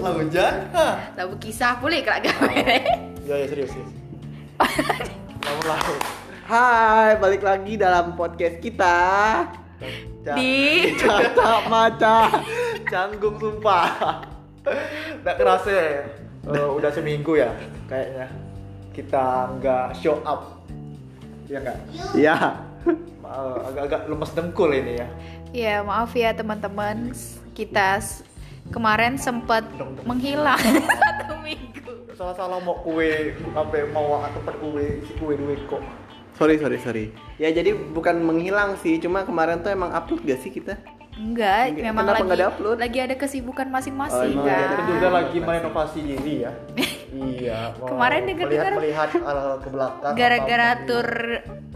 Lah hujan. Lalu kisah boleh kelak gawe. Ya ya serius serius. Lalu lalu. Hai, balik lagi dalam podcast kita. Di Caca maca. canggung sumpah. Nggak kerasa ya. Eh, udah seminggu ya kayaknya kita nggak show up. Ya nggak? Ya. Eh, agak-agak lemes dengkul ini ya. Ya maaf ya teman-teman Kita kemarin sempat menghilang Satu minggu Salah-salah mau kue sampai mau tempat kue isi kue dua kok. Sorry, sorry, sorry. Ya jadi bukan menghilang sih, cuma kemarin tuh emang upload gak sih kita? Enggak, Enggak, memang kenapa lagi ada-upload? lagi ada kesibukan Oh, masing-masing emang kan. Kita juga lagi merenovasi diri ya. iya. Kemarin dengar-dengar- melihat melihat ke belakang. Gara-gara tur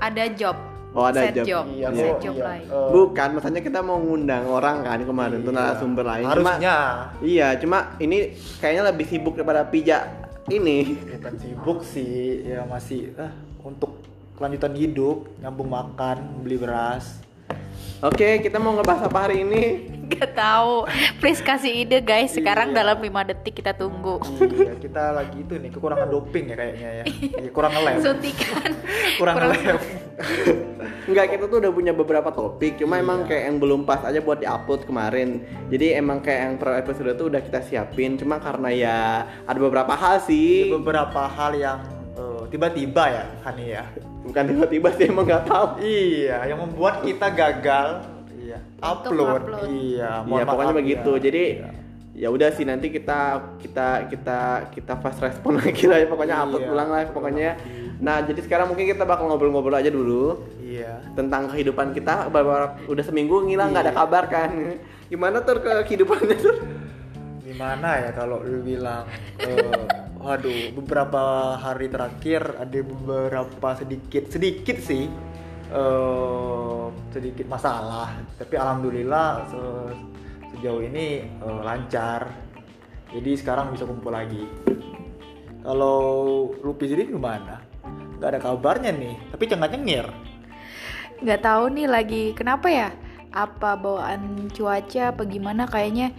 ada job. Oh, ada set job. Iya, set oh, job iya. lain. Eh, Bukan, maksudnya kita mau ngundang orang kan kemarin tuh iya. narasumber lain. Cuma- Harusnya. iya, cuma ini kayaknya lebih sibuk daripada pijak ini. bukan sibuk sih ya masih ah, untuk kelanjutan hidup nyambung makan beli beras Oke, kita mau ngebahas apa hari ini? Gak tahu. Please kasih ide guys. Sekarang Iya. dalam 5 detik kita tunggu. iya kita lagi itu nih kekurangan doping ya kayaknya ya Iya, kurang ngelem Suntikan. kurang ngelem Enggak, kita tuh udah punya beberapa topik, cuma emang kayak yang belum pas aja buat diupload kemarin. Jadi emang kayak yang per episode tuh udah kita siapin, cuma karena ya ada beberapa hal sih. beberapa hal yang eh, tiba-tiba ya Hani ya Bukan tiba-tiba sih emang nggak tahu. iya yang membuat kita gagal iya upload, upload. iya Ya mohon pokoknya begitu. ya. Jadi Iya. ya udah sih nanti kita kita kita kita fast respon lagi lah ya pokoknya upload Iya. ulang lah pokoknya. Nah, jadi sekarang mungkin kita bakal ngobrol-ngobrol aja dulu iya tentang kehidupan kita beberapa udah seminggu ngilang nggak ada Iya. kabar kan. Gimana tuh ke kehidupannya tuh? gimana ya kalau lu bilang eh, waduh beberapa hari terakhir ada beberapa sedikit sedikit sih eh, sedikit masalah tapi alhamdulillah se- sejauh ini eh, lancar jadi sekarang bisa kumpul lagi kalau Lupi sendiri gimana nggak ada kabarnya nih tapi cengat cengir Gak tahu nih lagi kenapa ya? Apa bawaan cuaca apa gimana? Kayaknya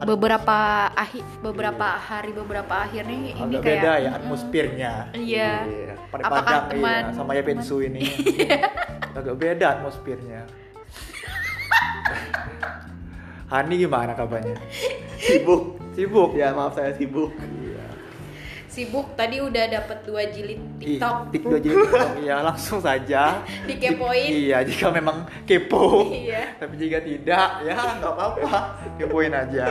beberapa akhir beberapa hari beberapa akhir nih ini agak kayak beda ya atmosfernya. Iya. pada Apakah padang teman- iya, sama ya pensu ini. Agak beda atmosfernya. Hani gimana kabarnya? Sibuk. sibuk? Ya maaf saya sibuk. Sibuk tadi udah dapat dua jilid Ih, TikTok. tik dua jilid TikTok ya langsung saja Dikepoin. Jik- iya jika memang kepo Iya. tapi jika tidak ya nggak apa-apa kepoin aja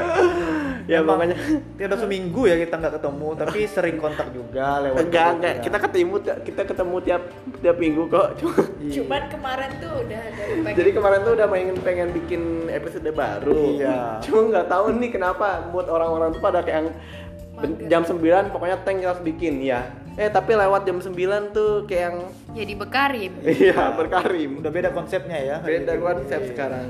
Ya Emang pokoknya tidak seminggu ya kita nggak ketemu tapi sering kontak juga lewat enggak enggak ya. kita ketemu kita ketemu tiap tiap minggu kok. Cuma Iya. Cuman kemarin tuh udah ada pengen- Jadi kemarin tuh udah pengen pengen bikin episode baru. Iya. Cuma nggak tahu nih kenapa buat orang-orang tuh pada kayak Mager. jam 9 pokoknya tank harus bikin ya. Eh tapi lewat jam 9 tuh kayak yang jadi bekarin. iya berkarim. udah beda konsepnya ya Beda konsep Iya. sekarang.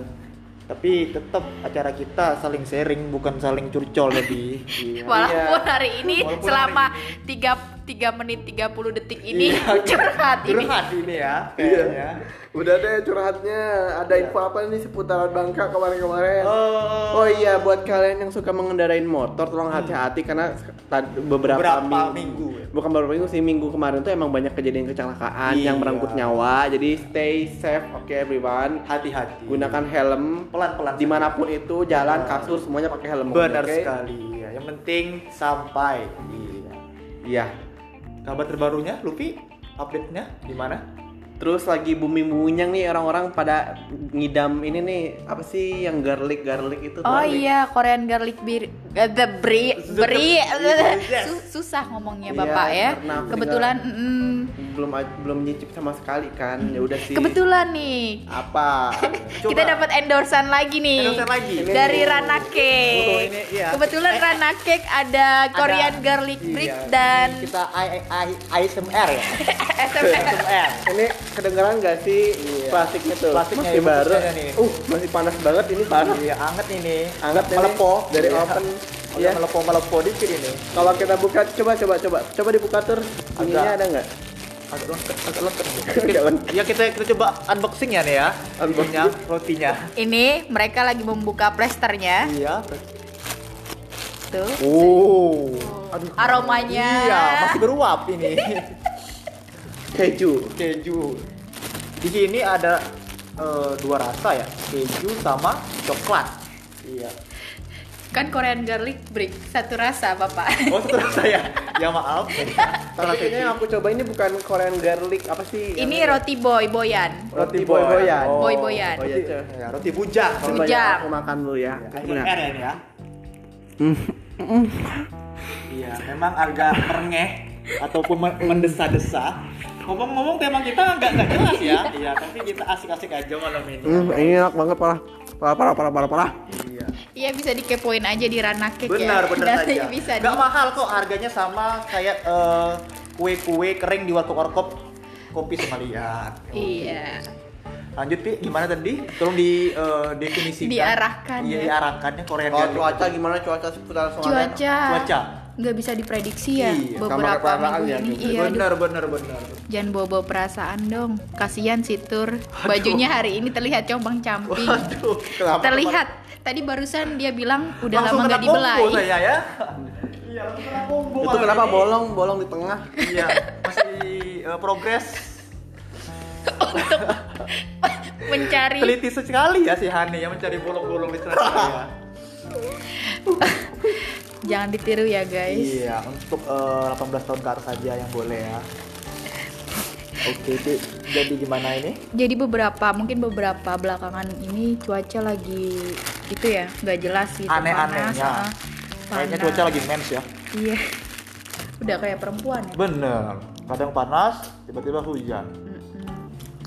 tapi tetap acara kita saling sharing bukan saling curcol lebih Iya. Walaupun hari ini Walaupun selama hari 3 3 menit 30 detik ini Iya. curhat ini. curhat ini ya Iya. kayaknya Udah deh curhatnya. Ada info apa nih seputaran Bangka kemarin-kemarin? oh, Oh iya buat kalian yang suka mengendarain motor tolong hati-hati karena tad- beberapa, Beberapa minggu, minggu ya. bukan beberapa minggu sih minggu kemarin tuh emang banyak kejadian kecelakaan Iya. yang merenggut nyawa jadi stay safe oke everyone hati-hati gunakan helm pelan-pelan di mana pun itu jalan Iya. kasur semuanya pakai helm benar oke? sekali ya. yang penting sampai iya. iya kabar terbarunya Luffy update-nya gimana terus lagi booming boomingnya nih orang-orang pada ngidam ini nih apa sih yang garlic garlic itu Oh garlic. iya, Korean garlic beer, eh, the brie, brie, Yes. Su- susah ngomongnya Iya, bapak ya. karena aku Kebetulan, mm, belum belum nyicip sama sekali kan. Ya udah sih. Kebetulan nih. Apa? Kita dapat endorsan lagi nih. Endorsan lagi? dari Rana Oh, Cake. ini, iya. Kebetulan Rana Cake ada Korean garlic Iya, brick ini dan kita I, I, ASMR ya. ASMR ini kedengeran gak sih? Iya. plastiknya tuh. Plastiknya masih ya, baru. nih. uh masih panas banget ini parah iya anget ini. Anget ini, melepo. Dari Iya. oven. Udah Iya. melepo melepo dikit ini. Kalau kita buka coba coba coba. Coba dibuka tur. Bunyinya Agak- ada nggak agak lengket agak lengket Agak lengket. ya kita kita coba unboxing ya nih ya Unboxing. ininya, rotinya Ini mereka lagi membuka plesternya. iya satu. Oh. Aromanya. Iya, masih beruap ini. Keju. keju. Di sini ada eh, dua rasa ya, keju sama coklat. Iya. Kan Korean garlic break satu rasa, Bapak. Oh, satu rasa ya. Ya maaf. Tapi kayaknya yang aku coba ini bukan Korean garlic apa sih? Ini yang- roti boy boyan. Roti boy-boyan. Oh. Boy-boyan. Oh iya, ya, roti Bujang. ya, aku makan dulu ya. Ya, ya ini ya. Iya, memang agak merengeh ataupun men- mendesa-desa. Ngomong-ngomong tema kita nggak nggak jelas ya. Iya, tapi kita asik-asik aja malam ini. Hmm, ini enak banget parah. Parah parah parah parah parah. Iya. Iya bisa dikepoin aja di Ranah Cake Benar, ya. benar saja. bisa di Nggak mahal kok, harganya sama kayak eh, kue-kue kering di warkop-warkop kopi Somalian. Iya. Lanjut Pi, gimana tadi? Tolong di eh, definisikan. Diarahkan Iya, ya. diarahkannya Kalau garlic. cuaca gimana cuaca seputar Somalia? Cuaca. Cuaca. Nggak bisa diprediksi ya Iya, beberapa minggu ya, ini. gitu. Iya, aduh. benar, benar, benar. Jangan bawa perasaan dong. Kasihan si Tur. Bajunya hari ini terlihat compang-camping. Waduh, kenapa? Terlihat. Tadi barusan dia bilang udah Langsung lama nggak dibelai. saya ya. Iya. Itu kenapa ini. bolong bolong di tengah? Iya, masih eh, progres. Mencari. Teliti sekali ya si Hani yang mencari bolong-bolong di celana saya. Jangan ditiru ya guys. Iya, untuk eh, 18 tahun ke atas saja yang boleh ya. Oke, Pi. jadi gimana ini? Jadi beberapa mungkin beberapa belakangan ini cuaca lagi itu ya nggak jelas gitu. Aneh-anehnya. panas. Kayaknya Panas. cuaca lagi mens ya. Iya. Udah kayak perempuan ya. Bener. Kadang panas, tiba-tiba hujan.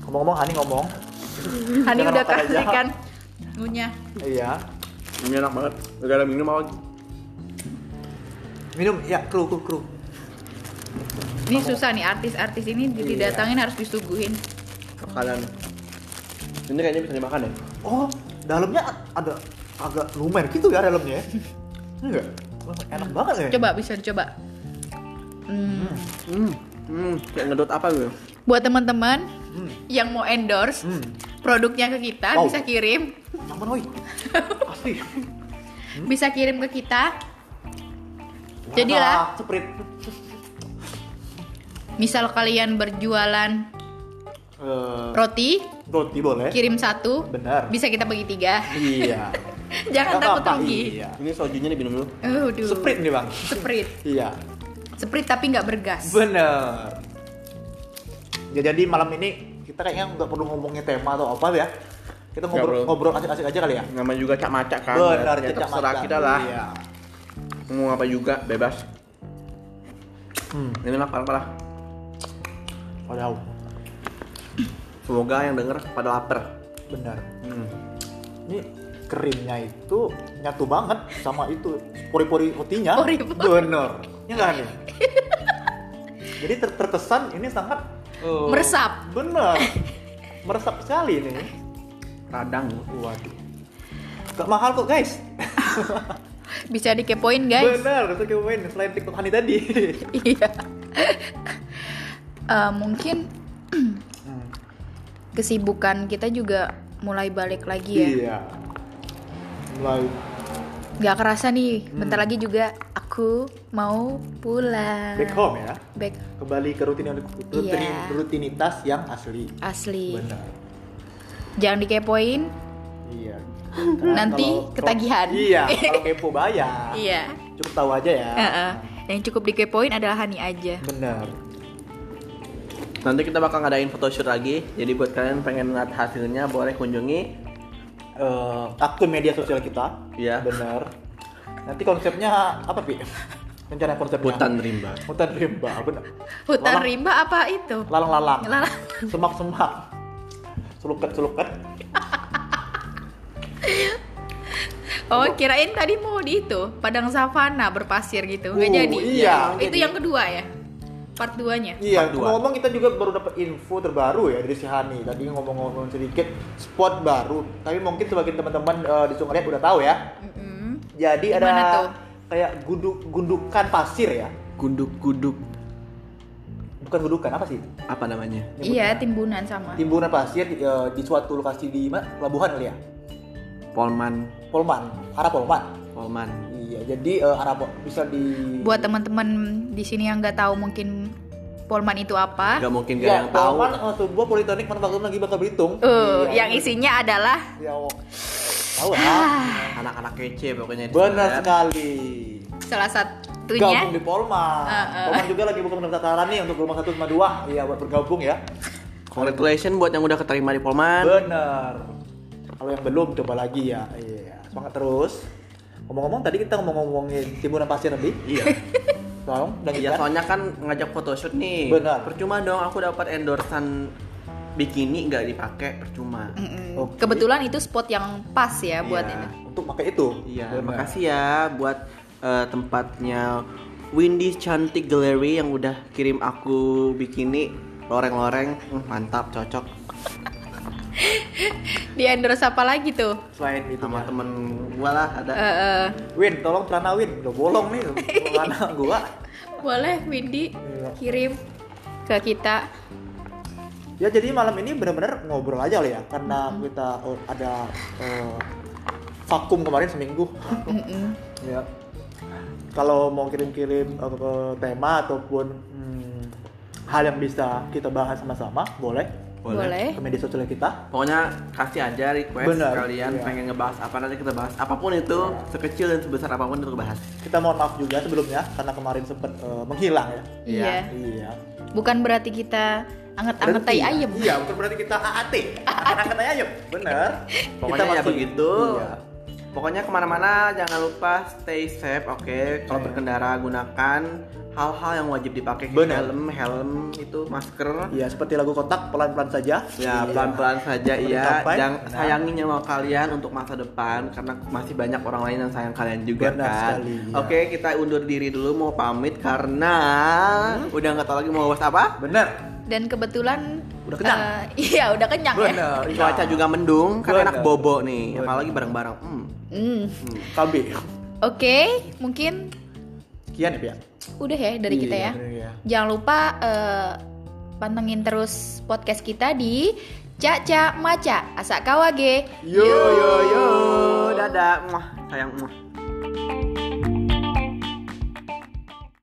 Ngomong-ngomong, Hani ngomong. Hani udah kasih kan ngunyah. Iya. Ini enak banget. Gak ada minum apa? Minum, ya kru, kru, kru. Ini susah nih artis-artis ini Iya. didatangin harus disuguhin. Makanan. Ini kayaknya bisa dimakan ya? Oh, dalamnya ada agak lumer gitu ya dalamnya ya. Enggak. Enak banget ya. Coba bisa dicoba. Hmm. Hmm. Hmm, kayak ngedot apa gitu? Buat teman-teman Hmm. yang mau endorse Hmm. produknya ke kita Wow. bisa kirim, Aman, oi. Asli. bisa kirim ke kita. Jadilah. Sprite. Misal kalian berjualan Eh, roti, roti boleh. kirim satu, Benar. bisa kita bagi tiga. Iya. Jangan Nggak takut rugi. Iya. Ini sojunya diminum dulu. Aduh. Sprite nih, Bang. Sprite. Iya. Sprite tapi nggak bergas. Bener. Ya, jadi malam ini kita kayaknya nggak perlu ngomongin tema atau apa ya. Kita ngobrol ngobrol asik-asik aja kali ya. Namanya juga cak macak kan. Benar, ya, terserah mata. kita lah. Iya. Mau apa juga bebas. Hmm. Ini enak parah parah. Padahal Semoga yang denger pada lapar. benar. Hmm. Ini krimnya itu nyatu banget sama itu pori-pori rotinya. Pori-pori. Bener. Ya nggak nih? Jadi ter- terkesan ini sangat eh, Meresap. Bener. Meresap sekali ini. Radang. Waduh. Gak mahal kok guys. Bisa dikepoin guys. Bener, itu kepoin selain TikTok Hani tadi. Iya. Eh, mungkin kesibukan kita juga mulai balik lagi ya. Iya. Mulai Gak kerasa nih, Hmm. bentar lagi juga aku mau pulang. back home ya. Back Kembali ke rutin rutin- Iya. rutinitas yang asli. asli. Benar. Jangan dikepoin. Iya. Nanti Kalau- ketagihan. Iya, kalau kepo bayar. Iya. Cukup tahu aja ya. Heeh. Yang cukup dikepoin adalah Hani aja. Benar. Nanti kita bakal ngadain photoshoot lagi. Jadi buat kalian pengen lihat hasilnya boleh kunjungi. Eh, akun media sosial kita. Iya. Benar. Nanti konsepnya apa, Pi? Rencana konsepnya? Hutan rimba. Hutan rimba, benar. Hutan Lalang- rimba apa itu? Lalang-lalang. Lalang. Semak-semak. Suluket-suluket. Oh, kirain tadi mau di itu, padang savana berpasir gitu. Nggak Uh, jadi. iya. Itu yang kedua ya? Part 2-nya. Iya, Part dua. ngomong kita juga baru dapat info terbaru ya dari si Hani. Tadi ngomong-ngomong sedikit spot baru. Tapi mungkin sebagian teman-teman eh, di Sungariat udah tahu ya. Mm-mm. Jadi ada Gimana tuh? kayak gunduk gundukan pasir ya. Gunduk-guduk Bukan gundukan, apa sih? apa namanya? Iya, timbunan sama. Timbunan pasir eh, di suatu lokasi di mana? Pelabuhan kali ya. Polman, Polman, arah Polman. Polman. Iya, Jadi eh, arah bisa di Buat teman-teman di sini yang nggak tahu mungkin Polman itu apa? Gak mungkin gak ya, yang tahu. Polman eh, sebuah politeknik manufaktur lagi bakal Belitung. Uh, Iya, yang isinya adalah Ya, oh. tahu ya. Anak-anak kece pokoknya. di Benar sekali. salah satunya. Gabung di Polman. Uh, uh. Polman juga lagi buka pendaftaran nih untuk gelombang satu sama dua. Iya, buat bergabung ya. Congratulations buat yang udah keterima di Polman. Bener. Kalau yang belum coba lagi ya. Iya, semangat terus. Ngomong-ngomong tadi kita ngomong-ngomongin timbunan pasir tadi. Iya. Tolong, dan Iya, soalnya kan ngajak photoshoot nih. Benar. Percuma dong aku dapat endorsan bikini nggak dipakai percuma. Mm-mm. Oke. Kebetulan itu spot yang pas ya buat Iya. ini. untuk pakai itu. Iya, Bener. makasih ya buat eh, tempatnya Windy Cantik Gallery yang udah kirim aku bikini loreng-loreng, mantap, cocok. Di endorse apa lagi tuh? Selain itu Sama ya. temen gua lah ada. Eh, eh, Win, tolong celana Win. Udah bolong nih celana gua. boleh Windy Iya. kirim ke kita. Ya jadi malam ini benar-benar ngobrol aja lah ya karena Mm-hmm. kita oh, ada eh, vakum kemarin seminggu. Mm-mm. ya. Kalau mau kirim-kirim ke tema ataupun hmm, hal yang bisa kita bahas sama-sama, boleh Boleh. ke media sosial kita. Pokoknya kasih aja request Benar, kalian iya. pengen ngebahas apa nanti kita bahas. Apa pun itu, sekecil dan sebesar apa pun itu bahas. Kita mohon maaf juga sebelumnya karena kemarin sempat eh, menghilang ya. Iya. Iya. Bukan berarti kita anget-anget tai ayam. Iya, bukan berarti kita AAT. Angkat tai ayam. Bener. Pokoknya ya masih- begitu. Iya. Pokoknya ke mana-mana jangan lupa stay safe, oke? Kalau Iya. berkendara gunakan hal-hal yang wajib dipakai, Benar. helm, helm itu masker. Iya, seperti lagu kotak pelan-pelan saja. Ya Iya. pelan-pelan saja iya. Jangan sayangi nyawa kalian untuk masa depan karena masih banyak orang lain yang sayang kalian juga Benar kan. sekali, ya. Oke kita undur diri dulu mau pamit karena Hmm? udah nggak tahu lagi mau bahas apa. Bener. Dan kebetulan Udah kenyang? eh, iya, udah kenyang ya. Bener. Cuaca juga mendung kan Benar. enak bobo nih, apalagi bareng-bareng. Hmm. Hmm. Hmm. Oke, mungkin Kian ya, Pia? udah ya dari kita Iya, ya. ya. Jangan lupa eh, pantengin terus podcast kita di Caca Maca Asa Kawage. Yo yo yo. Dadah, muah, sayang muah.